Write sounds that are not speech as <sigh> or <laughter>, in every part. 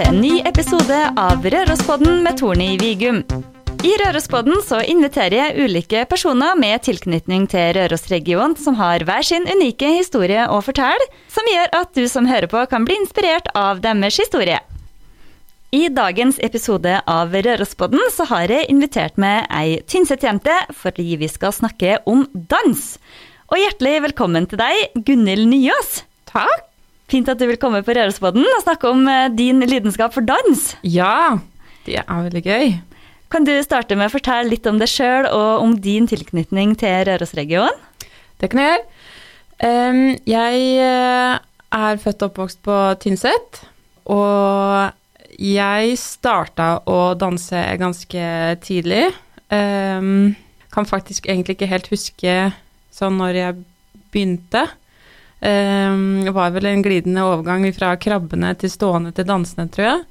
til en ny episode av Rørospodden med Torny Vigum. I Rørospodden så inviterer jeg ulike personer med tilknytning til Rørosregionen som har hver sin unike historie å fortelle, som gjør at du som hører på kan bli inspirert av deres historie. I dagens episode av Rørospodden så har jeg invitert med ei Tynset-jente fordi vi skal snakke om dans. Og hjertelig velkommen til deg, Gunhild Nyås. Takk. Fint at du vil komme på Rørosbodden og snakke om eh, din lidenskap for dans. Ja, det er veldig gøy. Kan du starte med å fortelle litt om deg sjøl og om din tilknytning til Rørosregionen? Det kan jeg gjøre. Um, jeg eh, er født og oppvokst på Tynset, og jeg starta å danse ganske tidlig. Um, kan faktisk egentlig ikke helt huske sånn når jeg begynte. Det var vel en glidende overgang fra krabbene til stående til dansende, tror jeg.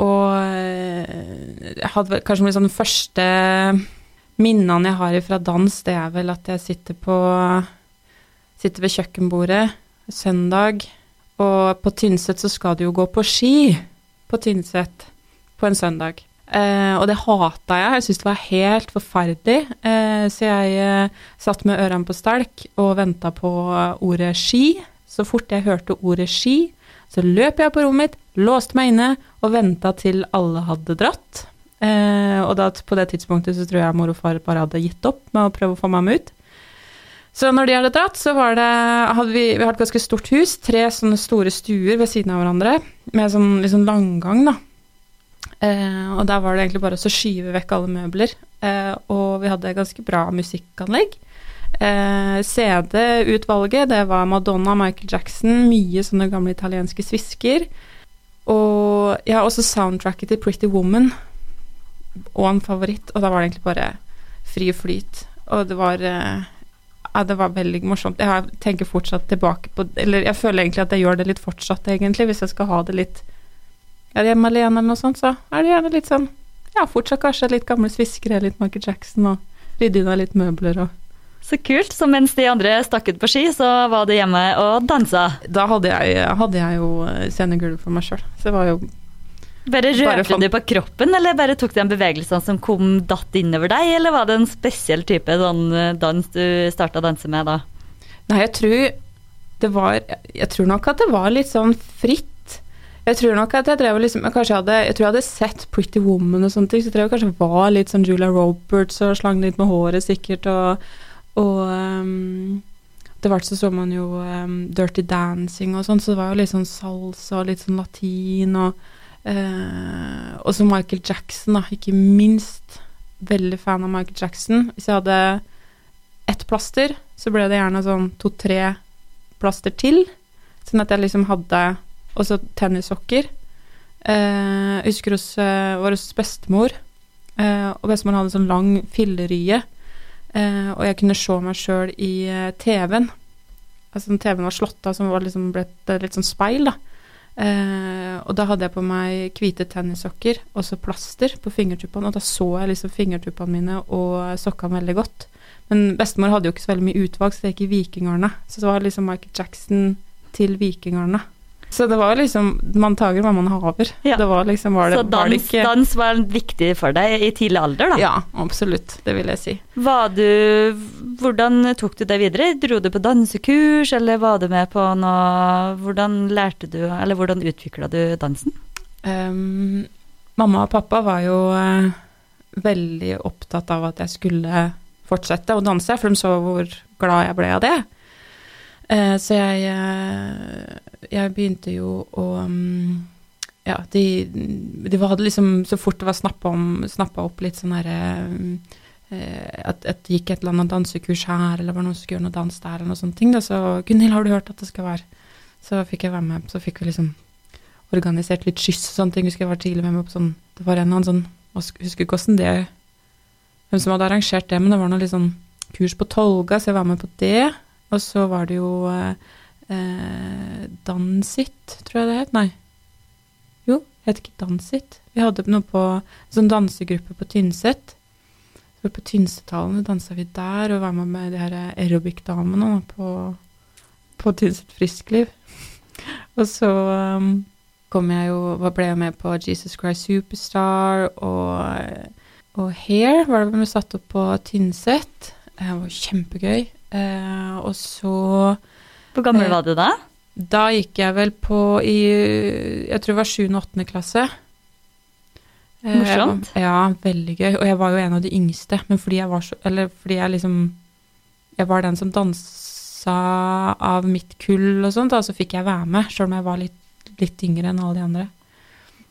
Og eh, jeg hadde kanskje liksom sånn første minnene jeg har fra dans, det er vel at jeg sitter på Sitter ved kjøkkenbordet søndag, og på Tynset så skal du jo gå på ski på Tynset på en søndag. Uh, og det hata jeg. Jeg syntes det var helt forferdelig. Uh, så jeg uh, satt med ørene på stelk og venta på ordet ski. Så fort jeg hørte ordet ski, så løp jeg på rommet mitt, låste meg inne og venta til alle hadde dratt. og da, på det tidspunktet så tror jeg mor og far bare hadde gitt opp med å prøve å få med ut. Så når de hadde dratt, så var det, hadde vi, vi hadde et ganske stort hus. Tre sånne store stuer ved siden av hverandre med sånn liksom langgang, da. Eh, og der var det egentlig bare å skyve vekk alle møbler. Eh, og vi hadde ganske bra musikkanlegg. Eh, CD-utvalget, det var Madonna, Michael Jackson, mye sånne gamle italienske svisker. Og ja, også soundtracket til Pretty Woman. Og en favoritt. Og da var det egentlig bare fri flyt. Og det var eh, ja, det var veldig morsomt. Jeg tenker fortsatt tilbake på Eller jeg føler egentlig at jeg gjør det litt fortsatt, egentlig, hvis jeg skal ha det litt er hjemme alene eller noe sånt, så er det gjerne litt sånn Ja, fortsatt kanskje litt gamle sviskere, litt Michael Jackson, og rydde unna litt møbler og så kult. Så mens de andre stakk ut på ski, så var du hjemme og dansa? Da hadde jeg, hadde jeg jo scenegulvet for meg sjøl. Så det var jo Bare rørte du på kroppen, eller bare tok du en bevegelse som kom datt innover deg, eller var det en spesiell type sånn dans du starta å danse med da? Nei, jeg tror det var Jeg tror nok at det var litt sånn fritt jeg tror nok at jeg drev liksom jeg hadde Jeg tror jeg hadde sett Pretty Woman og sånne ting, så jeg tror jeg kanskje var litt sånn Julia Roberts og slang litt med håret sikkert, og, og um, Etter hvert så så man jo um, Dirty Dancing og sånn, så det var jo litt sånn salsa og litt sånn latin og uh, Og så Michael Jackson, da, ikke minst. Veldig fan av Michael Jackson. Hvis jeg hadde ett plaster, så ble det gjerne sånn to-tre plaster til, sånn at jeg liksom hadde og så tennissokker. Eh, jeg husker hos eh, vår bestemor, eh, og bestemor hadde sånn lang fillerye, eh, og jeg kunne se meg sjøl i uh, TV-en. Altså TV-en var slått av, som var liksom blitt litt sånn speil, da. Eh, og da hadde jeg på meg hvite tennissokker og så plaster på fingertuppene, og da så jeg liksom fingertuppene mine og sokkene veldig godt. Men bestemor hadde jo ikke så veldig mye utvalg, så det gikk i vikingarna. Så det var liksom Michael Jackson til Vikingarne. Så det var liksom Man tager hva man haver. Ja. Det var liksom var det, Så dans var, det ikke, dans var viktig for deg i tidlig alder, da? Ja, absolutt. Det vil jeg si. Var du Hvordan tok du deg videre? Dro du på dansekurs, eller var du med på noe Hvordan lærte du, eller hvordan utvikla du dansen? Um, mamma og pappa var jo uh, veldig opptatt av at jeg skulle fortsette å danse, for de så hvor glad jeg ble av det. Uh, så jeg uh, jeg begynte jo å um, Ja, de, de hadde liksom Så fort det var snappa, opp litt sånn herre um, at, at det gikk et eller annet dansekurs her, eller var noen som skulle gjøre noe dans der, eller noe sånne ting, da, så 'Gunhild, har du hørt at det skal være?' Så fikk jeg være med, så fikk vi liksom organisert litt skyss og sånne ting. Husker jeg var tidlig med meg på sånn Det var en eller annen sånn Jeg husker ikke hvordan det Hvem som hadde arrangert det, men det var noe litt sånn kurs på Tolga, så jeg var med på det. Og så var det jo eh, eh, Dansit, tror jeg det het. Nei. Jo, het ikke Dansit. Vi hadde noe på sånn dansegruppe på Tynset. På Tynsethallen dansa vi der, og var med med de her aerobic-damene på, på Tynset Friskliv. <laughs> og så um, kom jeg jo, ble jeg med på Jesus Christ Superstar og, og Hair, var det vi satt opp på Tynset. Det var kjempegøy. Eh, og så Hvor gammel Eh, var du da? Da gikk jeg vel på i Jeg tror det var 7. og 8. klasse. Eh, var- Morsomt. Ja, veldig gøy. Og jeg var jo en av de yngste, men fordi jeg var så Eller fordi jeg liksom Jeg var den som dansa av mitt kull og sånt, da, så fikk jeg være med, sjøl om jeg var litt, litt yngre enn alle de andre.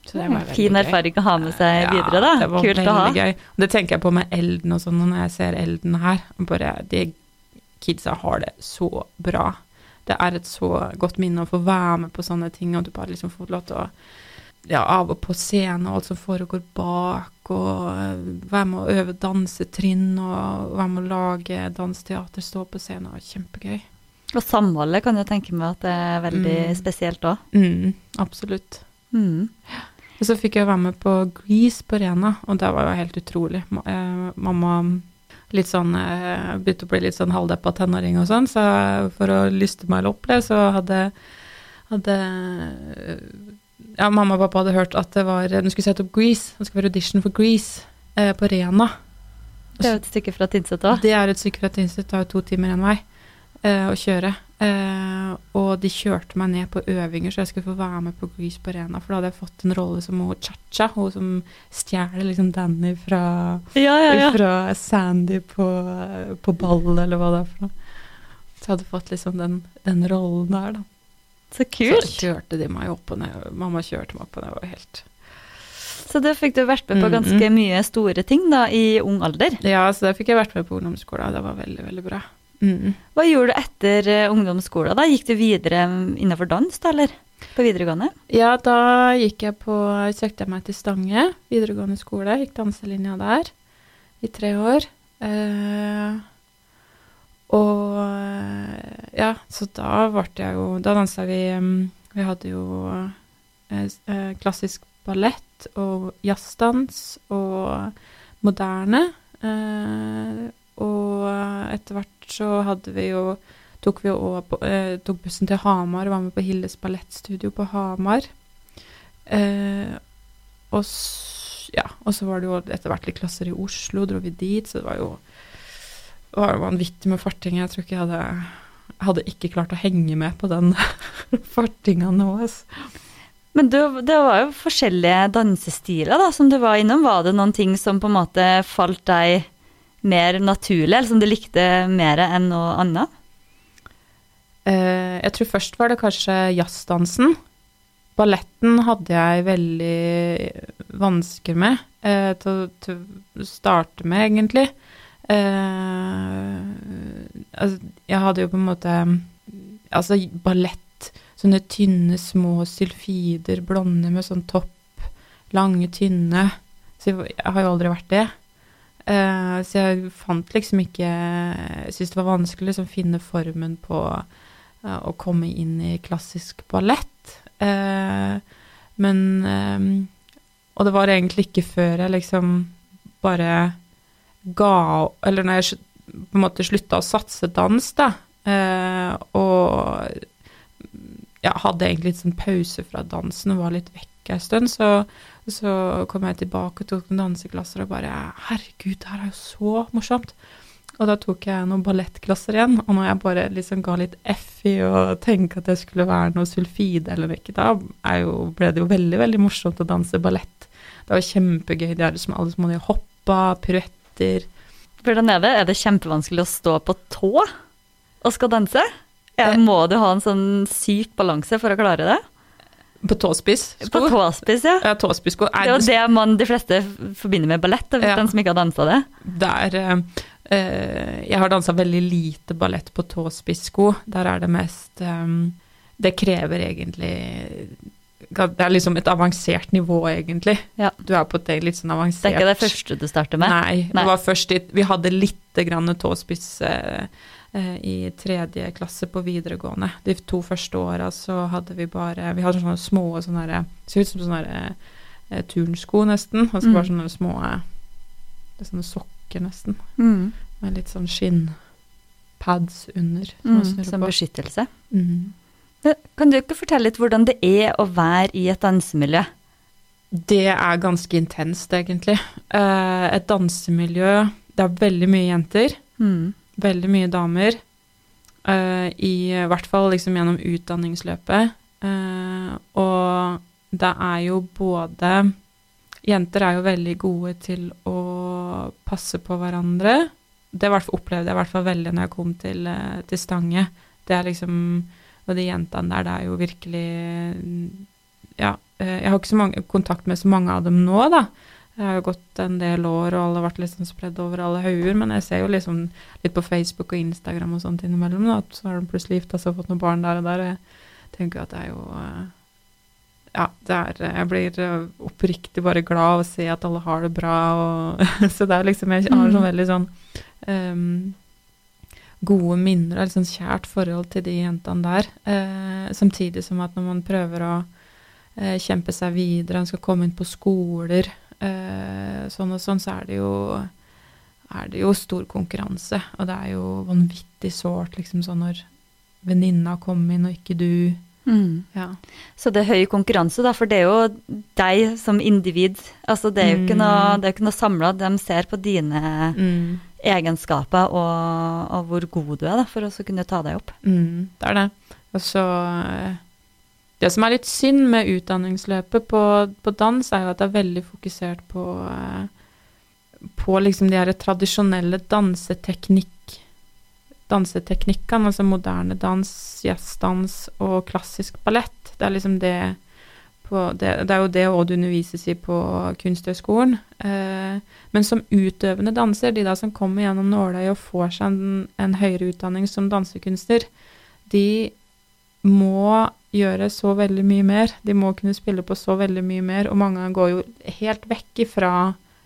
Så det var veldig Fin gøy. erfaring å ha med seg videre, da. det var Kult å ha. gøy. Det tenker jeg på med Elden og sånn, når jeg ser Elden her. Bare De kidsa har det så bra. Det er et så godt minne å få være med på sånne ting, og du bare liksom får lov til å ja, av og på scenen og alt som foregår bak, og eh, være med å øve dansetrinn, og være med å lage dansteater, stå på scenen, og kjempegøy. Og samholdet kan jeg tenke meg at det er veldig Mm. spesielt òg. Mm, absolutt. Mm. Og så fikk jeg være med på Grease på Rena, og det var jo helt utrolig. Eh, mamma litt sånn, eh, begynte å bli litt sånn halvdeppa tenåring og sånn, så for å lyste meg opp det, så hadde, hadde ja, mamma og pappa hadde hørt at det var, de skulle sette opp Grease, det skulle være audition for Grease eh, på Rena. Det er jo et stykke fra Tynset òg. Det er et stykke fra Tynset, det tar jo to timer en vei eh, å kjøre. Eh, og de kjørte meg ned på øvinger, så jeg skulle få være med på Grease på Arena. For da hadde jeg fått en rolle som hun Cha-Cha, hun som stjeler liksom Danny fra, Ja, ja, ja. fra Sandy på, på ball, eller hva det er for noe. Så jeg hadde fått liksom den, den rollen der, da. Så kult. Så kjørte de meg opp og ned. Mamma kjørte meg opp og ned, var helt Så da fikk du vært med på ganske mye store ting da, i ung alder. Ja, så da fikk jeg vært med på ungdomsskolen, det var veldig, veldig bra. Mm. Hva gjorde du etter eh, ungdomsskolen? da? Gikk du videre innenfor dans, da, eller? På videregående? Ja, da gikk jeg på Søkte jeg meg til Stange videregående skole. Gikk danselinja der i tre år. Eh, og eh, ja, så da ble jeg jo Da dansa vi mm, Vi hadde jo eh, eh, klassisk ballett og jazzdans og moderne. Eh, og etter hvert så hadde vi jo tok vi på, eh, tok bussen til Hamar og var med på Hildes ballettstudio på Hamar. Eh, og, ja, og så var det jo etter hvert litt klasser i Oslo, dro vi dit, så det var jo det var vanvittig med farting. Jeg tror ikke jeg hadde hadde ikke klart å henge med på den <laughs> fartinga nå. Altså. Men du, det var jo forskjellige dansestiler da, som du var innom. Var det noen ting som på en måte falt deg mer naturlig, eller som du likte mer enn noe annet? Eh, jeg tror først var det kanskje jazzdansen. Balletten hadde jeg veldig vansker med eh, til, å- starte med, egentlig. Eh, altså, jeg hadde jo på en måte Altså, ballett, sånne tynne, små sylfider, blonde med sånn topp, lange, tynne. Så jeg har jo aldri vært det. Eh, så jeg fant liksom ikke Jeg syntes det var vanskelig å liksom finne formen på uh, å komme inn i klassisk ballett. Uh, men um, Og det var egentlig ikke før jeg liksom bare ga Eller når jeg på en måte slutta å satse dans, da, og ja, hadde egentlig litt sånn pause fra dansen og var litt vekk en stund, så, så kom jeg tilbake og tok noen danseklasser og bare Herregud, det her er jo så morsomt. Og da tok jeg noen ballettklasser igjen, og når jeg bare liksom ga litt F i å tenke at jeg skulle være noe sulfide eller ikke, da jo, ble det jo veldig, veldig morsomt å danse ballett. Det var kjempegøy, det er liksom alle som hadde hoppa, piruetter. Hvordan er det? Er det kjempevanskelig å stå på tå og skal danse? Må du ha en sånn syk balanse for å klare det? På tåspiss. På tåspiss, ja. Ja, tåspissko. Det er jo det man de fleste forbinder med ballett, Ja. den som ikke har dansa det. Der eh, eh, Jeg har dansa veldig lite ballett på tåspissko. Der er det mest um, Det krever egentlig Det er liksom et avansert nivå, egentlig. Ja. Du er på et litt sånn avansert Det er ikke det første du starter med. Nei. Nei. Det var først i, Vi hadde lite grann tåspiss eh, i tredje klasse på videregående. De to første åra så hadde vi bare Vi hadde sånne små sånne der, Ser ut som sånne der, eh, turnsko, nesten. Og så bare sånne små eh, Sånne sokker, nesten. Mm. Med litt sånn skinnpads under. som Mm, som beskyttelse. Mm. Kan du ikke fortelle litt hvordan det er å være i et dansemiljø? Det er ganske intenst, egentlig. Eh, et dansemiljø Det er veldig mye jenter. Mm. Veldig mye damer. uh, I hvert fall liksom gjennom utdanningsløpet. Uh, og det er jo både Jenter er jo veldig gode til å passe på hverandre. Det opplevde jeg i hvert fall veldig når jeg kom til, eh, til Stange. Det er liksom Og de jentene der, det er jo virkelig Ja, jeg har ikke så mange kontakt med så mange av dem nå, da. Det har jo gått en del år, og alle har vært liksom spredd over alle hauger. Men jeg ser jo liksom litt på Facebook og Instagram og sånt innimellom, da, at så har de plutselig gifta seg og fått noen barn der og der. Og jeg tenker at det er jo eh, Ja, det er Jeg blir eh, oppriktig bare glad av å se at alle har det bra, og <laughs> Så det er liksom Jeg har sånn veldig sånn um, gode minner og liksom kjært forhold til de jentene der. Uh, samtidig som at når man prøver å uh, kjempe seg videre, man skal komme inn på skoler, sånn og sånn, så er det jo er det jo stor konkurranse. Og det er jo vanvittig sårt liksom sånn når venninna kommer inn og ikke du. Mm. Ja. Så det er høy konkurranse, da, for det er jo deg som individ. Altså, det er jo ikke Mm. noe, det er ikke noe samla. De ser på dine Mm, egenskaper og, og hvor god du er da, for å kunne ta deg opp. mm, det er det. Og så eh, Det som er litt synd med utdanningsløpet på, på dans, er jo at det er veldig fokusert på eh, på liksom de her tradisjonelle danseteknikk danseteknikkene, altså moderne dans, jazzdans og klassisk ballett. Det er liksom det på Det, det er jo det òg det undervises i på Kunsthøgskolen. Eh, men som utøvende danser, de da som kommer gjennom nåløyet og får seg en, en høyere utdanning som dansekunstner, de må gjøre så veldig mye mer. De må kunne spille på så veldig mye mer, og mange går jo helt vekk ifra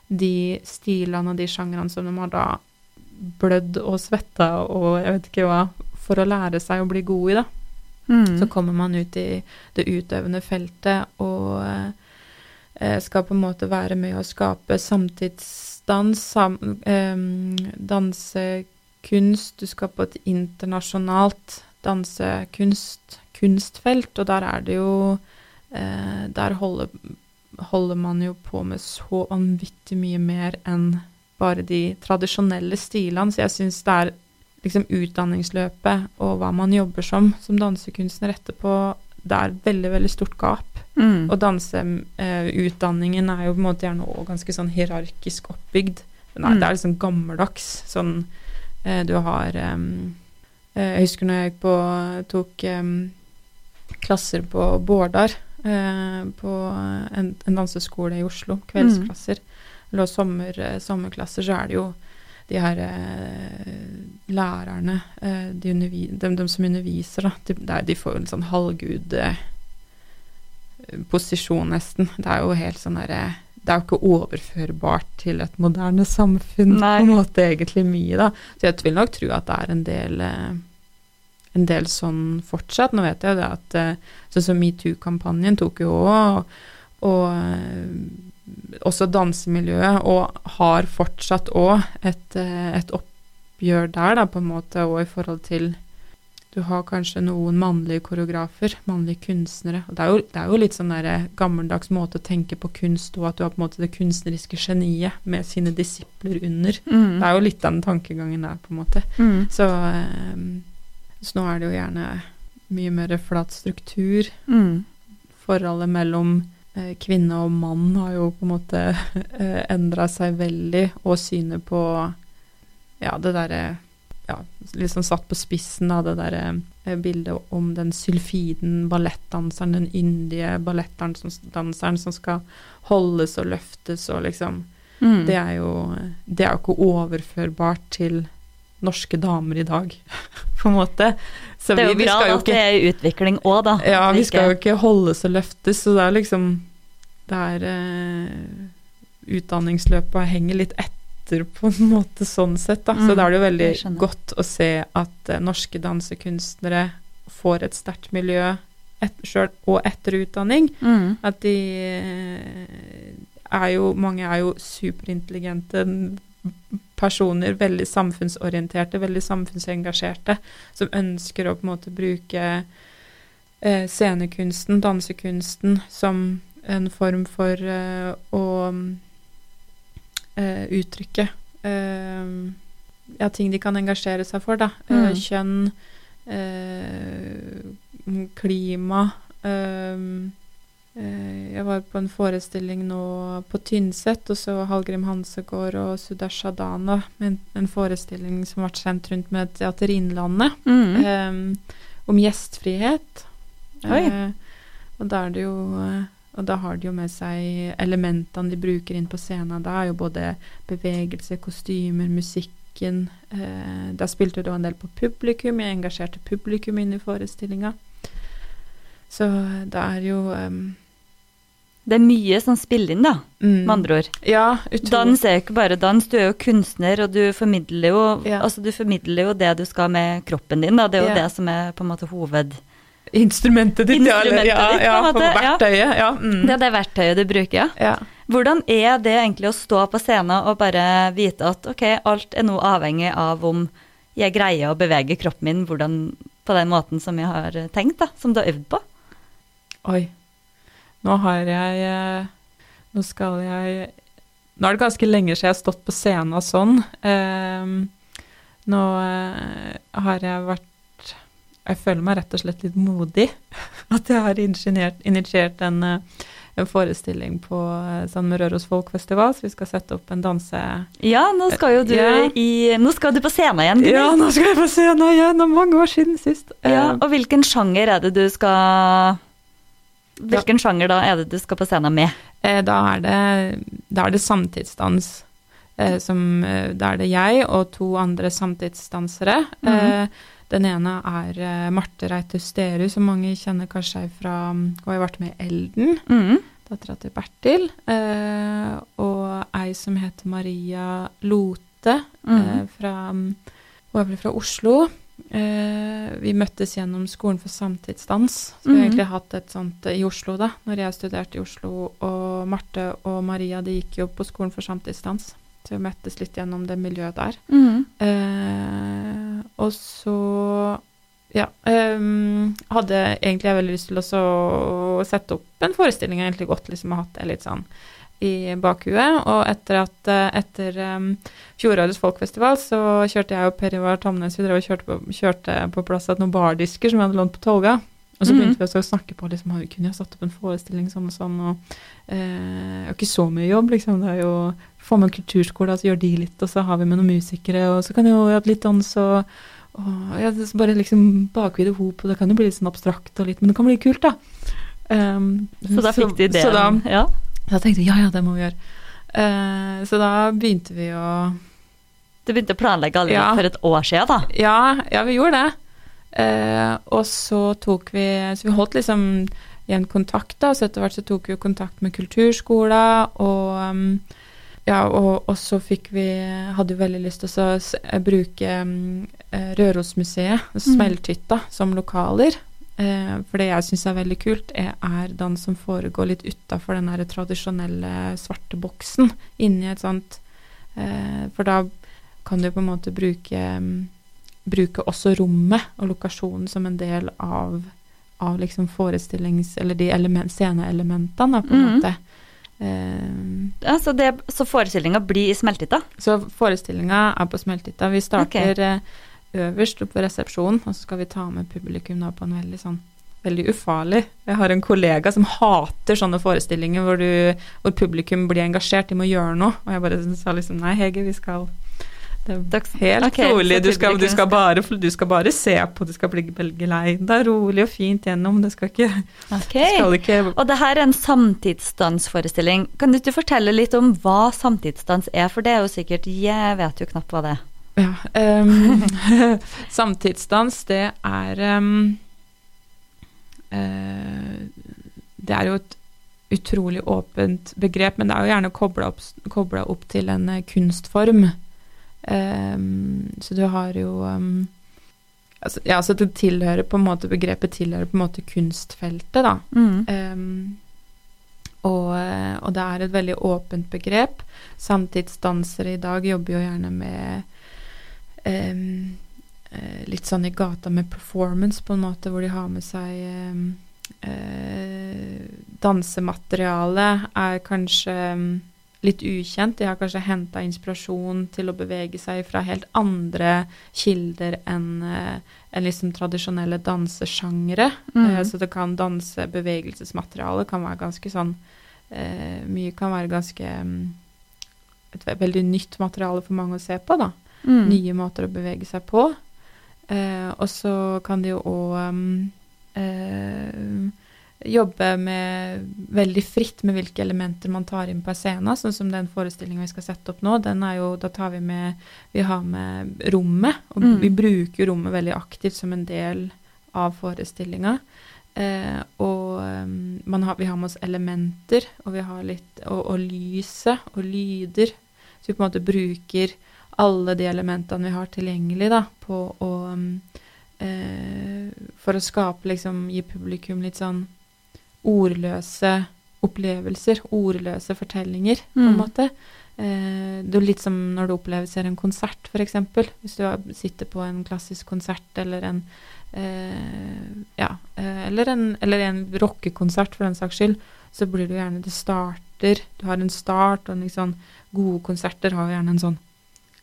de stilene og de sjangrene som de har da blødd og svetta og jeg vet ikke hva, for å lære seg å bli god i, da. Mm. Så kommer man ut i det utøvende feltet og eh, skal på en måte være med å skape samtidsdans, sam, eh, dansekunst. Du skal på et internasjonalt dansekunst, kunstfelt, og der er det jo eh, Der holder, holder man jo på med så vanvittig mye mer enn bare de tradisjonelle stilene, så jeg syns det er liksom utdanningsløpet og hva man jobber som som dansekunstner etterpå, det er veldig, veldig stort gap. Mm. Og danseutdanningen er jo på en måte gjerne òg ganske sånn hierarkisk oppbygd. Er, Mm. Det er liksom gammeldags. Sånn eh, du har eh, Jeg husker når jeg på tok em, klasser på Bårdar, eh, på en, en danseskole i Oslo, kveldsklasser. Eller sommer, eh, sommerklasser, så er det jo de her eh, lærerne, eh, de, undervi de, de som underviser, da, de, det er- de får en sånn halvgud eh, nesten. Det er jo helt sånn derre Det er jo ikke overførbart til et moderne samfunn, Nei. på en måte, egentlig mye, da. Så jeg vil nok tro at det er en del eh, en del sånn fortsatt. Nå vet jeg det at eh, sånn som metoo-kampanjen tok jo òg, og, og eh, også dansemiljøet, og har fortsatt òg et, eh, et oppgjør der, da, på en måte, og i forhold til Du har kanskje noen mannlige koreografer, mannlige kunstnere. og Det er jo, det er jo litt sånn der gammeldags måte å tenke på kunst og at du har på en måte det kunstneriske geniet med sine disipler under. Mm. Det er jo litt den tankegangen der, på en måte. Mm. Så, eh, så nå er det jo gjerne mye mer flat struktur. Mm. Forholdet mellom eh, kvinne og mann har jo på en måte <laughs> eh, endra seg veldig, og synet på ja, det derre ja, liksom satt på spissen av det derre eh, bildet om den sylfiden ballettdanseren, den yndige ballettdanseren som skal holdes og løftes og liksom Mm. det er jo Det er jo ikke overførbart til norske damer i dag, <laughs> på en måte. Så det er jo vi, vi bra jo at det er utvikling òg, da. Ja, vi skal jo ikke holdes og løftes, så det er liksom Det er uh, Utdanningsløpet henger litt etter på en måte sånn sett, da. så Mm, da er det jo veldig godt å se at uh, norske dansekunstnere får et sterkt miljø et, selv, og etter utdanning. Mm. At de uh, er jo Mange er jo superintelligente personer, veldig samfunnsorienterte, veldig samfunnsengasjerte, som ønsker å på en måte bruke eh, scenekunsten, dansekunsten, som en form for eh, å eh, uttrykke eh, ja, ting de kan engasjere seg for, da. Eh, Mm. kjønn, eh, klima Jeg var på en forestilling nå på Tynset, og så Hallgrim Hansegård og Sudarsha Dana med en, forestilling som ble sendt rundt med Teater Innlandet, Mm. eh, om gjestfrihet. Eh, og da er det jo eh, og da har de jo med seg elementene de bruker inn på scenen. Da er jo både bevegelse, kostymer, musikken. Eh, da spilte du en del på publikum. Jeg engasjerte publikum inn i forestillinga. Så det er jo um, Det er mye som spiller inn, da, mm, med andre ord. Ja, utrolig. Dans er jo ikke bare dans, du er jo kunstner, og du formidler jo, Ja. altså, du formidler jo det du skal med kroppen din. Da. Det er jo Ja. det som er på en måte hoved... Instrumentet ditt. Instrumentet ja, ditt, ja, på verktøyet. Ja. Mm. Det er det verktøyet du bruker, ja. ja. Hvordan er det egentlig å stå på scenen og bare vite at ok, alt er nå avhengig av om jeg greier å bevege kroppen min hvordan, på den måten som jeg har tenkt, da, som du har øvd på? Oi. Nå har jeg eh, Nå skal jeg Nå er det ganske lenge siden jeg har stått på scenen og sånn. Ehm, nå eh, har jeg vært Jeg føler meg rett og slett litt modig. <laughs> At jeg har initiert, en, eh, en forestilling på San sånn med Røros Folkfestival, så vi skal sette opp en danse... Ja, nå skal jo du Ja. i Nå skal du på scenen igjen. Gunnar. Ja, nå skal jeg på scenen igjen! Det er mange år siden sist. Ja, Eh, og hvilken sjanger er det du skal Hvilken sjanger da er det du skal på scenen med? Eh, da, er det, da er det samtidsdans. Eh, som, eh, da er det jeg og to andre samtidsdansere. Mhm. Eh, den ene er Marte Reite Sterud, som mange kjenner kanskje fra Hun har jo vært med i Elden, Mm. dattera til Bertil. Eh, og ei som heter Maria Lote, Mm. eh, fra Hun er vel fra Oslo. Eh, vi møttes gjennom Skolen for samtidsdans. Så vi har Mhm. egentlig hatt et sånt eh, i Oslo, da, når jeg studerte i Oslo. Og Marte og Maria de gikk jo på Skolen for samtidsdans. Så vi møttes litt gjennom det miljøet der. Mm. Uh, og så ja. Um, hadde egentlig jeg veldig lyst til å sette opp en forestilling. Jeg har egentlig godt liksom hatt det litt sånn i bakhuet. Og etter at eh, etter um, fjorårets folkfestival så kjørte jeg og Per Ivar Tamnes vi drev og kjørte på, kjørte på plass at noen bardisker som vi hadde lånt på Tolga. Og så Mhm. begynte vi også å snakke på liksom, vi kunne ha satt opp en forestilling sånn og sånn. Og eh, ikke så mye jobb, liksom. Det er jo få med en kulturskole, så gjør de litt, og så har vi med noen musikere, og så kan jo vi ha litt dans og, og ja, bare liksom bakvide hop, og det kan jo bli litt sånn abstrakt og litt, men det kan bli kult, da. Um, Så da fikk de ideen? Så da, ja. Da tenkte jeg ja, ja, det må vi gjøre. Uh, så da begynte vi å Du begynte å planlegge allerede Ja. for et år siden, da? Ja, ja vi gjorde det. Uh, og så tok vi Så vi holdt liksom igjen kontakt, da. Så etter hvert så tok vi kontakt med kulturskolen, og um, ja, og, og så fikk vi Hadde jo veldig lyst til å bruke um, Rørosmuseet, Smelthytta, som lokaler. Eh, for det jeg syns er veldig kult, er, er dans som foregår litt utafor den der tradisjonelle svarte boksen. Inni et sånt eh, For da kan du på en måte bruke um, bruke også rommet og lokasjonen som en del av, av liksom forestillings... Eller de element, sceneelementene, på en Mhm. måte. Uh, Ja, så, det- så forestillinga blir i Smelthytta? så forestillinga er på Smelthytta. Vi starter eh, øverst oppe ved resepsjonen, og så skal vi ta med publikum da på en veldig sånn Veldig ufarlig. Jeg har en kollega som hater sånne forestillinger hvor, du, hvor publikum blir engasjert, de må gjøre noe. Og jeg bare sa liksom nei, Hege, vi skal det er helt okay, rolig. Du skal, du, skal bare, du skal bare se på, du skal bli veldig lei. Det er rolig og fint gjennom. Det skal ikke, okay. skal ikke Og det her er en samtidsdansforestilling. Kan du ikke fortelle litt om hva samtidsdans er, for det er jo sikkert Jeg vet jo knapt hva det er. Ja. um, <laughs> samtidsdans, det er um, uh, Det er jo et utrolig åpent begrep, men det er jo gjerne kobla opp, opp til en eh, kunstform. Um, så du har jo altså, Ja, så det tilhører på en måte Begrepet tilhører på en måte kunstfeltet, da. Mm. Og, eh, og det er et veldig åpent begrep. Samtidsdansere i dag jobber jo gjerne med eh, litt sånn i gata med performance, på en måte, hvor de har med seg eh, eh, Dansematerialet er kanskje litt ukjent. De har kanskje henta inspirasjon til å bevege seg fra helt andre kilder enn eh, en liksom tradisjonelle dansesjangre. Mm. Eh, så det kan danse bevegelsesmateriale kan være ganske sånn eh, Mye kan være ganske et veldig nytt materiale for mange å se på, da. Mm. Nye måter å bevege seg på. Eh, og så kan de jo òg jobbe med veldig fritt med hvilke elementer man tar inn på scenen. Sånn som den forestillinga vi skal sette opp nå, den er jo, da tar vi med Vi har med rommet. Og Mm. vi bruker rommet veldig aktivt som en del av forestillinga. Eh, og man har, vi har med oss elementer, og vi har litt Og, og lyset og lyder. Så vi på en måte bruker alle de elementene vi har tilgjengelig da, på å um, eh, For å skape, liksom, gi publikum litt sånn ordløse opplevelser, ordløse fortellinger, på en Mm. måte. Eh, det er litt som når du opplever ser en konsert, f.eks. Hvis du sitter på en klassisk konsert eller en eh, ja, eh, eller en, eller en rockekonsert, for den saks skyld, så blir det jo gjerne Det starter Du har en start, og liksom Gode konserter har gjerne en sånn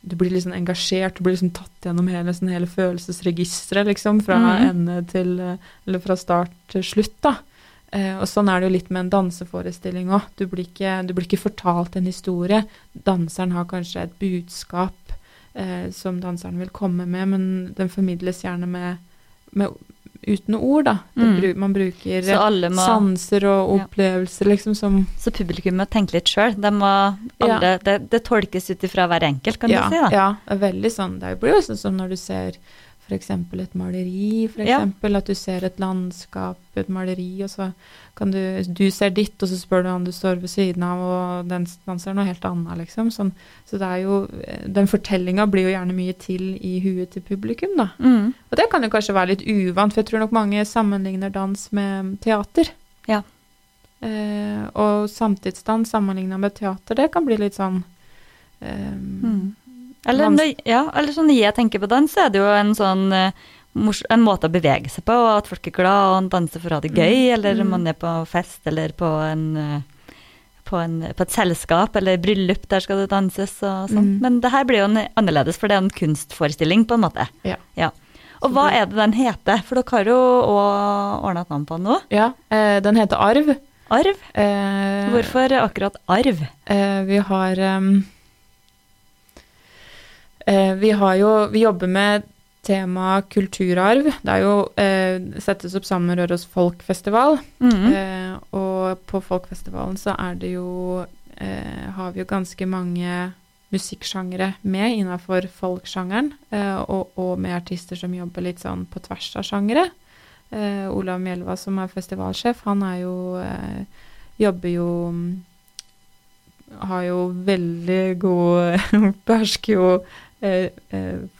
Du blir liksom engasjert, du blir liksom tatt gjennom hele, sånn, hele følelsesregisteret, liksom, fra mm. ende til Eller fra start til slutt, da. Eh, og sånn er det jo litt med en danseforestilling òg. Du, du blir ikke fortalt en historie. Danseren har kanskje et budskap eh, som danseren vil komme med, men den formidles gjerne med, med uten ord, da. Mm. man bruker må sanser og Ja. opplevelser, liksom, som Så publikum må tenke litt sjøl. Det, det tolkes ut ifra hver enkelt, kan ja, du si. da. Ja, veldig sånn. Det blir jo sånn som når du ser f.eks. et maleri, for Ja. At du ser et landskap, et maleri, og så kan du Du ser ditt, og så spør du han du står ved siden av, og den danser noe helt annet, liksom. Sånn, så det er jo Den fortellinga blir jo gjerne mye til i huet til publikum, da. Mm. Og det kan jo kanskje være litt uvant, for jeg tror nok mange sammenligner dans med teater. Ja. Eh, og samtidsdans sammenligna med teater, det kan bli litt sånn eh, Mm. Eller, ja, eller sånn jeg tenker på dans, så er det jo en sånn eh, en måte å bevege seg på, og at folk er glad og danser for å ha det gøy, Mm, eller mm. man er på fest eller på en eh, på, en, på et selskap eller bryllup, der skal det danses og sånn. Mm. Men det her blir jo en, annerledes, for det er en kunstforestilling, på en måte. Ja. Og hva er det den heter? For dere har jo òg ordna et navn på den nå. Ja, eh, den heter Arv. Arv. Eh, Hvorfor akkurat arv? Eh, vi har eh, Vi har jo Vi jobber med tema kulturarv. Det er jo eh, settes opp sammen med Røros Folkfestival. Mm. Eh, og på Folkfestivalen så er det jo eh, Har vi jo ganske mange musikksjangere med innenfor folksjangeren, eh, og, og med artister som jobber litt sånn på tvers av sjangere. Eh, Olav Mjelva, som er festivalsjef, han er jo eh, Jobber jo mm, Har jo veldig god <laughs> Behersker jo eh, eh,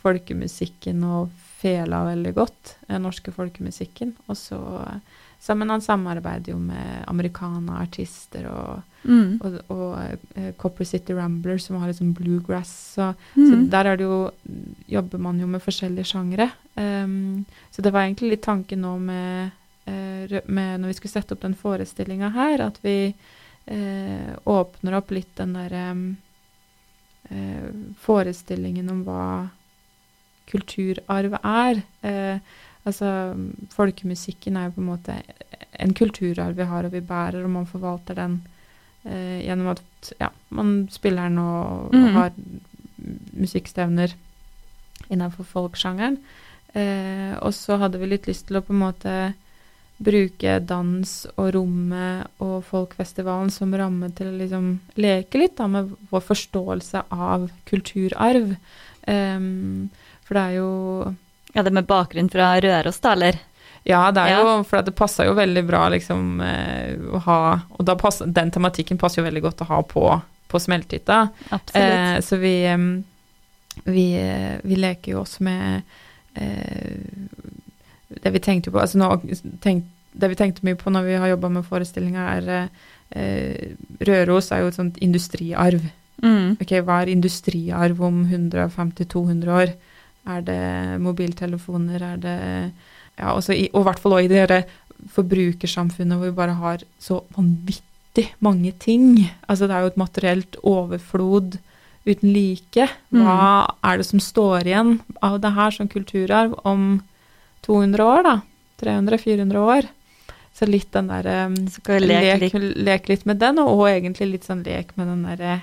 folkemusikken og fela veldig godt. Den norske folkemusikken. Og så eh, Sammen han samarbeider jo med americana artister og, Mm. og, og eh, Copper City Rambler, som har liksom bluegrass. Så, så Mm. der er det jo, jobber man jo med forskjellige sjangere. Um, så det var egentlig litt tanken nå med, eh, med Når vi skulle sette opp den forestillinga her, at vi eh, åpner opp litt den derre eh, forestillingen om hva kulturarv er. Eh, altså, folkemusikken er jo på en måte en kulturarv vi har, og vi bærer, og man forvalter den eh, gjennom at ja, man spiller den og, mm. og har musikkstevner innenfor folksjangeren. Eh, og så hadde vi litt lyst til å på en måte bruke dans og rommet og folkfestivalen som ramme til å liksom leke litt da, med vår forståelse av kulturarv. Um, for det er jo Ja, det med bakgrunn fra Røros, da, eller? Ja, det er Ja. jo For det passer jo veldig bra liksom eh, å ha Og da passer, den tematikken passer jo veldig godt å ha på, på Smelthytta. Absolutt. Eh, så vi, vi, eh, vi leker jo også med eh, Det vi tenkte på altså nå, tenk, Det vi tenkte mye på når vi har jobba med forestillinga, er eh, Røros er jo et sånt industriarv. mm. Ok, Hva er industriarv om 150-200 år? Er det mobiltelefoner? Er det Ja, også i, og i hvert fall også i det forbrukersamfunnet hvor vi bare har så vanvittig mange ting. Altså det er jo et materielt overflod uten like. Hva er det som står igjen av det her som kulturarv om 200 år, da? 300-400 år? Så litt den derre um, lek, lek litt med den, og egentlig litt sånn lek med den derre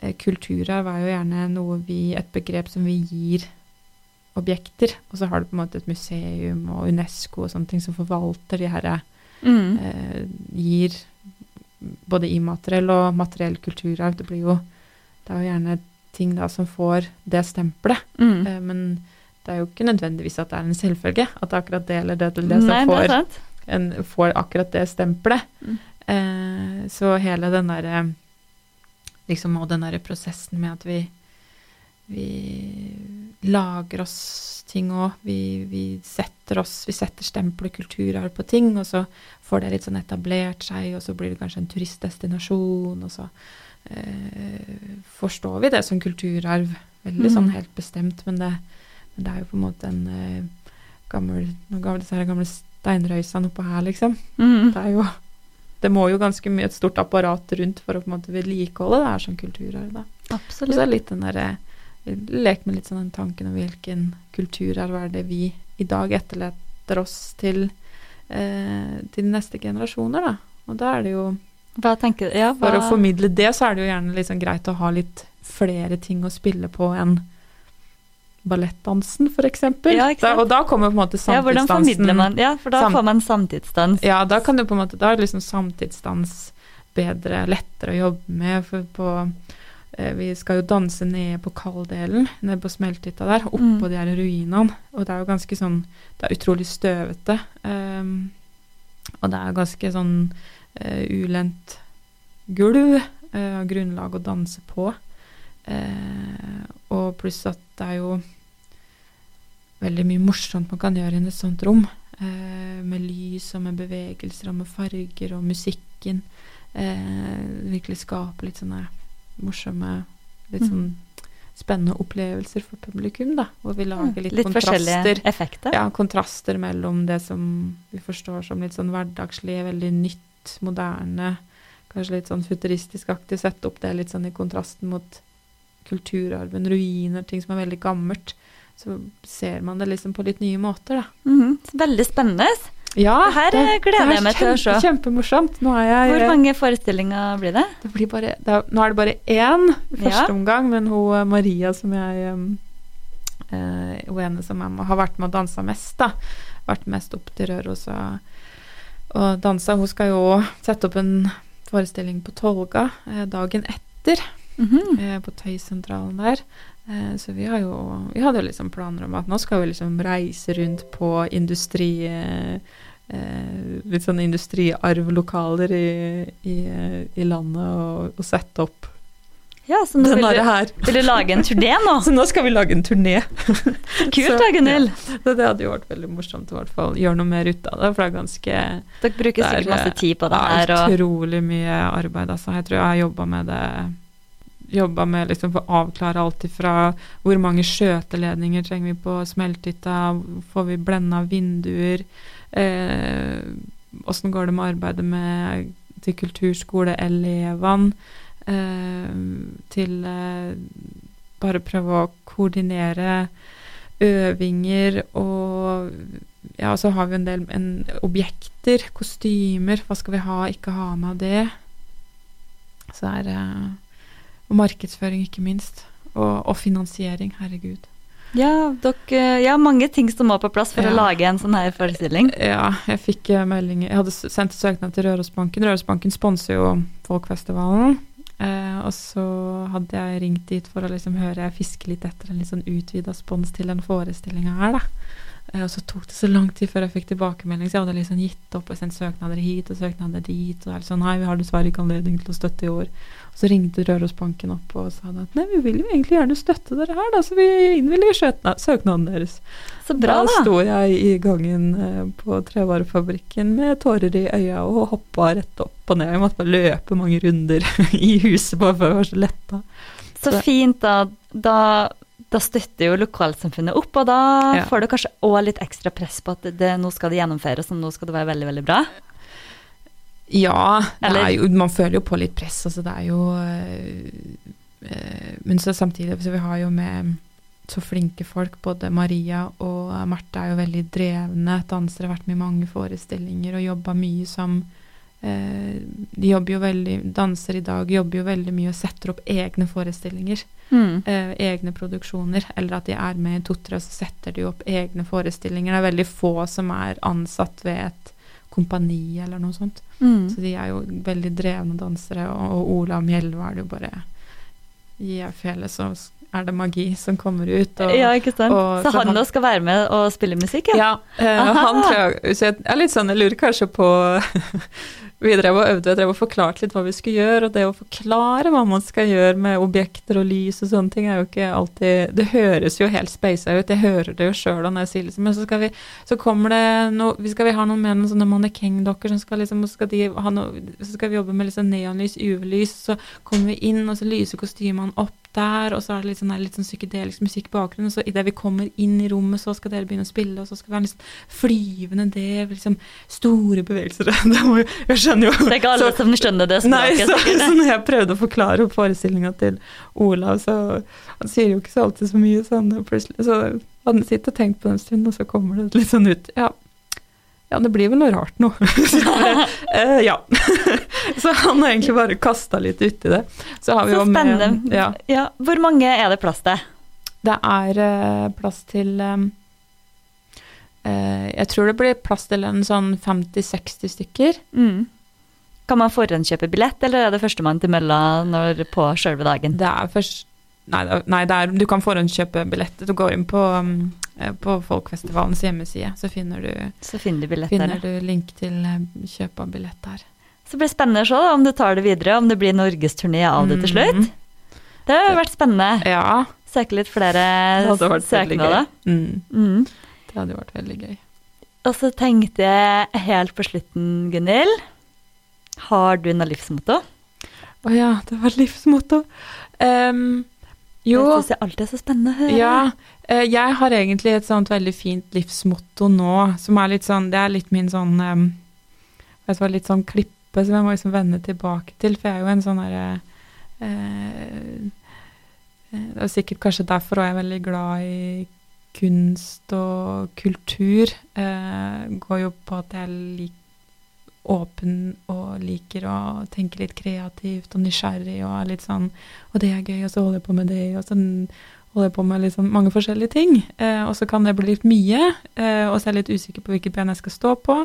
eh, Kulturarv er jo gjerne noe vi Et begrep som vi gir objekter, og så har du på en måte et museum og Unesco og sånne ting som forvalter de herre Mm. eh, gir både immateriell og materiell kulturarv. Det blir jo Det er jo gjerne ting da som får det stempelet. Mm. Eh, men det er jo ikke nødvendigvis at det er en selvfølge at akkurat det eller det eller det som Nei, får, det en, får akkurat det stempelet. Mm. Eh, så hele den derre liksom og den derre prosessen med at vi vi lager oss ting òg. Vi, vi setter oss Vi setter stempel og kulturarv på ting, og så får det litt sånn etablert seg, og så blir det kanskje en turistdestinasjon, og så eh, forstår vi det som kulturarv. Veldig sånn Mhm. helt bestemt, men det, det er jo på en måte en uh, gammel Noen gamle, disse her gamle steinrøysene oppå her, liksom. Mm. Det er jo Det må jo ganske mye et stort apparat rundt for å på en måte vedlikeholde det her som kulturarv, Absolutt. Og så er litt den derre Lek med litt sånn den tanken om hvilken kulturarv er det vi i dag etterlater oss til eh, til neste generasjoner, da. Og da er det jo tenker? Ja, For å formidle det, så er det jo gjerne sånn greit å ha litt flere ting å spille på enn ballettdansen, eksempel. Ja, Da, og da kommer på en måte samtidsdansen Ja, man Ja, for da Sam- får man samtidsdans. Ja, da kan du på en måte Da er liksom samtidsdans bedre, lettere å jobbe med. For på eh, Vi skal jo danse nede på kalddelen, nede på smelthytta der, oppå Mm. de her ruinene. Og det er jo ganske sånn Det er utrolig støvete. Um, og det er ganske sånn uh, ulendt gulv eh, uh, grunnlag å danse på. Eh, og pluss at det er jo veldig mye morsomt man kan gjøre i et sånt rom. Eh, med lys og med bevegelser og med farger og musikken. Eh, virkelig skape litt sånne morsomme, litt Mm. sånn spennende opplevelser for publikum, da. Hvor vi lager litt, Litt forskjellige kontraster. effekter. Ja, kontraster mellom det som vi forstår som litt sånn hverdagslig, veldig nytt, moderne, kanskje litt sånn futuristisk-aktig. Sette opp det litt sånn i kontrasten mot kulturarven, ruiner, ting som er veldig gammelt. Så ser man det liksom på litt nye måter, da. Mhm. Veldig spennende. Ja, Det her gleder det jeg meg til å se. kjempe- Kjempemorsomt. Jeg Hvor mange forestillinger blir det? det blir bare, det er, Nå er det bare én i første Ja. omgang, men hun eh, Maria som jeg um, eh, Hun ene som jeg har vært med og dansa mest, da. Vært mest opp til Røros og, og dansa. Hun skal jo sette opp en forestilling på Tolga eh, dagen etter, Mhm. -hmm. på Tøysentralen der. Eh, så vi har jo Vi hadde jo liksom planer om at nå skal vi liksom reise rundt på industri eh, Litt sånn industriarvlokaler i, i, i landet og, og sette opp Ja, så nå vil du, vil du lage en turné nå? <laughs> Så nå skal vi lage en turné. <laughs> Kult da, Gunhild. Så det hadde jo vært veldig morsomt å. Gjøre noe mer ut av det, for det er ganske Dere bruker er, sikkert masse tid på det her. Det er utrolig mye arbeid, altså. Jeg tror jeg har jobba med det Jobba med liksom for å avklare alt ifra hvor mange skjøteledninger trenger vi på smelthytta, får vi blenda vinduer, eh, går det med arbeidet med til kulturskoleelevene, eh, til eh, bare prøve å koordinere øvinger og ja, så har vi en del en, objekter, kostymer, hva skal vi ha, ikke ha med det. Så er det Og markedsføring, ikke minst. Og, og finansiering, herregud. ja, dere, ja, mange ting som må på plass for Ja. å lage en sånn her forestilling. Ja, jeg fikk eh, melding Jeg hadde sendt søknad til Rørosbanken. Rørosbanken sponser jo Folkfestivalen. Eh, og så hadde jeg ringt dit for å liksom høre fiske litt etter en litt sånn utvida spons til den forestillinga her, da. Eh, og så tok det så lang tid før jeg fikk tilbakemelding, så jeg hadde liksom gitt opp og sendt søknader hit og søknader dit. Og jeg sånn, nei, vi har dessverre ikke anledning til å støtte i år. Så ringte Rørosbanken opp og sa at nei, vi vil jo egentlig gjerne støtte dere her, da, så vi innvilger søkna- søknaden deres. Så bra, da da. sto jeg i gangen eh, på trevarefabrikken med tårer i øya og hoppa rett opp og ned. Jeg måtte bare løpe mange runder <laughs> i huset bare for jeg var så letta. Så Så- fint, da. Da da støtter jo lokalsamfunnet opp, og da Ja. får du kanskje òg litt ekstra press på at det, nå skal det gjennomføres, og nå skal det være veldig, veldig bra. Ja, jo, man føler jo på litt press. Altså det er jo øh, Men så samtidig så vi har jo med så flinke folk. Både Maria og Marte er jo veldig drevne dansere. Vært med i mange forestillinger og jobba mye som øh, De jobber jo veldig Dansere i dag jobber jo veldig mye og setter opp egne forestillinger. Mm. øh, egne produksjoner. Eller at de er med i Totre, og så setter de opp egne forestillinger. Det er veldig få som er ansatt ved et kompani eller noe sånt. Mm. Så de er jo veldig drevne dansere, og, og Ola Mjelva er det jo bare Gi jeg fjellet, så er det magi som kommer ut. Og, ja, ikke sant. og- så så han nå skal være med og spille musikk, ja? ja, eh, han tror jeg, så jeg er litt sånn, jeg lurer kanskje på <laughs> Vi drev og øvde, jeg drev og forklarte litt hva vi skulle gjøre, og det å forklare hva man skal gjøre med objekter og lys og sånne ting, er jo ikke alltid Det høres jo helt speisa ut, jeg hører det jo sjøl når jeg sier liksom Men så skal vi Så kommer det noe vi Skal vi ha noen med noen sånne mannekengdokker som skal liksom skal de ha noe, Så skal vi jobbe med liksom neonlys, UV-lys, så kommer vi inn, og så lyser kostymene opp der, og så er det litt sånn, litt sånn psykedelisk musikk i bakgrunnen, og så idet vi kommer inn i rommet, så skal dere begynne å spille, og så skal vi ha en liksom flyvende del, liksom store bevegelser. <laughs> Det jo, jeg skjønner jo Det er ikke alle så- som skjønner det Nei, språket. så, sikkert. så når jeg prøvde å forklare forestillinga til Olav, så Han sier jo ikke så alltid så mye, så han plutselig Så han sittet og tenkt på det en stund, og så kommer det litt sånn ut Ja, ja det blir vel noe rart nå. <laughs> så <laughs> eh, ja. <laughs> så han har egentlig bare kasta litt uti det. Så har vi Så spennende. med ja, Ja, hvor mange er det plass til? Det er uh, plass til um, uh, Jeg tror det blir plass til en sånn 50-60 stykker. Mm. Kan man forhåndskjøpe billett, eller er det førstemann til mølla når, på sjølve dagen? Det er først Nei, nei det er, du kan forhåndskjøpe billett. Du går inn på, um, eh, på Folkfestivalens hjemmeside, så finner du, Så finner du finner du link til kjøp av billett der. Så blir det spennende å se om du tar det videre, om det blir norgesturné av det til slutt. Mhm. Det har jo vært spennende. Ja, Søke litt flere søknader. Mm, Mm. det hadde vært veldig gøy. Og så tenkte jeg helt på slutten, Gunhild, har du noe livsmotto? Å ja, det var livsmotto. Um, jo, Det syns jeg alltid er så spennende å høre. Ja, eh, jeg har egentlig et sånt veldig fint livsmotto nå, som er litt sånn, det er litt min sånn, um, vet du hva, litt sånn klippe som jeg må liksom vende tilbake til, for jeg er jo en sånn herre eh, eh, det er sikkert kanskje derfor òg jeg er veldig glad i kunst og kultur, eh, går jo på at jeg liker åpen og liker å tenke litt kreativt og nysgjerrig og er litt sånn og det er gøy, og så holder jeg på med det, og så holder jeg på med liksom mange forskjellige ting. Eh, og så kan det bli litt mye, eh, og så er jeg litt usikker på hvilket ben jeg skal stå på,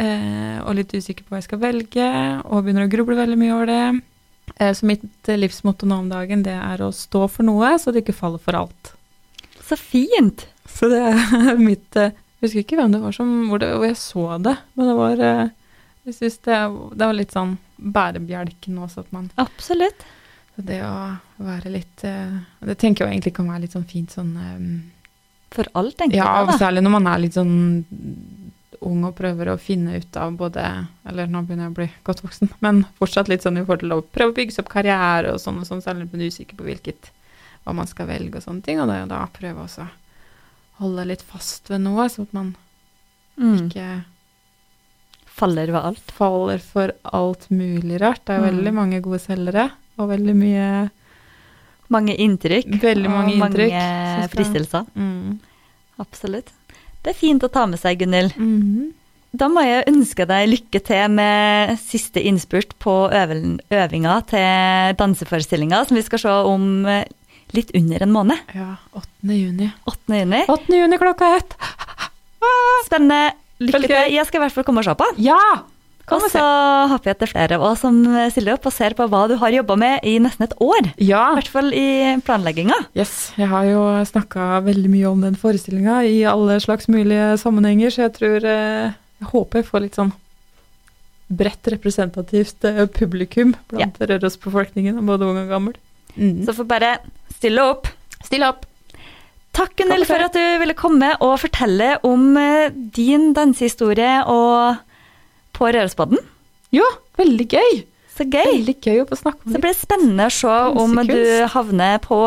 eh, og litt usikker på hva jeg skal velge, og begynner å gruble veldig mye over det. Eh, så mitt eh, livsmotto nå om dagen, det er å stå for noe, så det ikke faller for alt. Så fint! Så det er <laughs> mitt eh, Jeg husker ikke hvem det var som, hvor, det, hvor jeg så det, men det var Jeg syns det, det var litt sånn bærebjelken også, at man Absolutt. Det å være litt eh, Det tenker jeg egentlig kan være litt sånn fint sånn eh, For alt, tenker Ja, jeg da. særlig når man er litt sånn ung og prøver å finne ut av både Eller nå begynner jeg å bli godt voksen, men fortsatt litt sånn i forhold til å prøve å bygge seg opp karriere og sånn og sånn, særlig når man er usikker på hvilket hva man skal velge og sånne ting, og da å prøve også å holde litt fast ved noe, sånn at man Mm. ikke Faller ved alt. faller for alt mulig rart. Det er Mm. veldig mange gode selgere, og veldig mye Mange inntrykk. Veldig mange og inntrykk, mange fristelser. mm. Absolutt. Det er fint å ta med seg, Gunhild. Mhm. Da må jeg ønske deg lykke til med siste innspurt på øvinga til danseforestillinga, som vi skal se om eh, litt under en måned. Ja, 8. juni. 8. juni. 8. juni klokka ett! Spennende. Lykke til. Jeg skal i hvert fall komme og se på. Ja! Og Kom og så håper jeg at det er flere av oss som stiller opp og ser på hva du har jobba med i nesten et år. Ja. I hvert fall i planlegginga. Yes, jeg har jo snakka veldig mye om den forestillinga i alle slags mulige sammenhenger, så jeg tror eh, Jeg håper jeg får litt sånn bredt representativt eh, publikum blant Rørosbefolkningen, både ung og gammel. Mm. Så får bare stille opp. still opp! Takk, Gunhild, for for at du ville komme og fortelle om eh, din dansehistorie og på Rørosbodden. Ja, veldig gøy! Så gøy. Veldig gøy å få snakke om Så det blir spennende å se om du havner på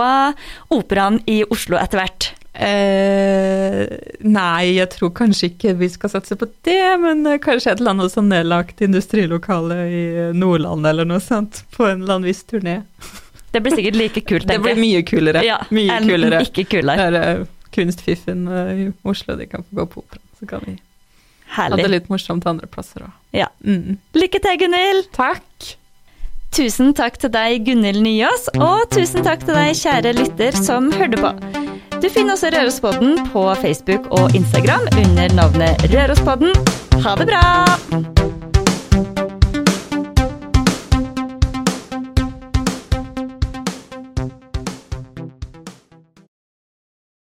operaen i Oslo etter hvert. Eh, nei, jeg tror kanskje ikke vi skal satse på det, men eh, kanskje et eller annet sånn nedlagt industrilokale i Nordland eller noe sånt, på en eller annen viss turné. <laughs> Det blir sikkert like kult, tenker jeg. Det blir mye kulere. Ja, mye kulere. ikke kulere. Det er eh, kunstfiffen eh, i Oslo, de kan få gå på opera. Så kan vi ha det litt morsomt andre plasser òg. Ja. Mm. Lykke til, Gunhild! Takk. Tusen takk til deg, Gunhild Nyås, og tusen takk til deg, kjære lytter som hørte på. Du finner også Rørospodden på Facebook og Instagram under navnet Rørospodden. Ha det bra!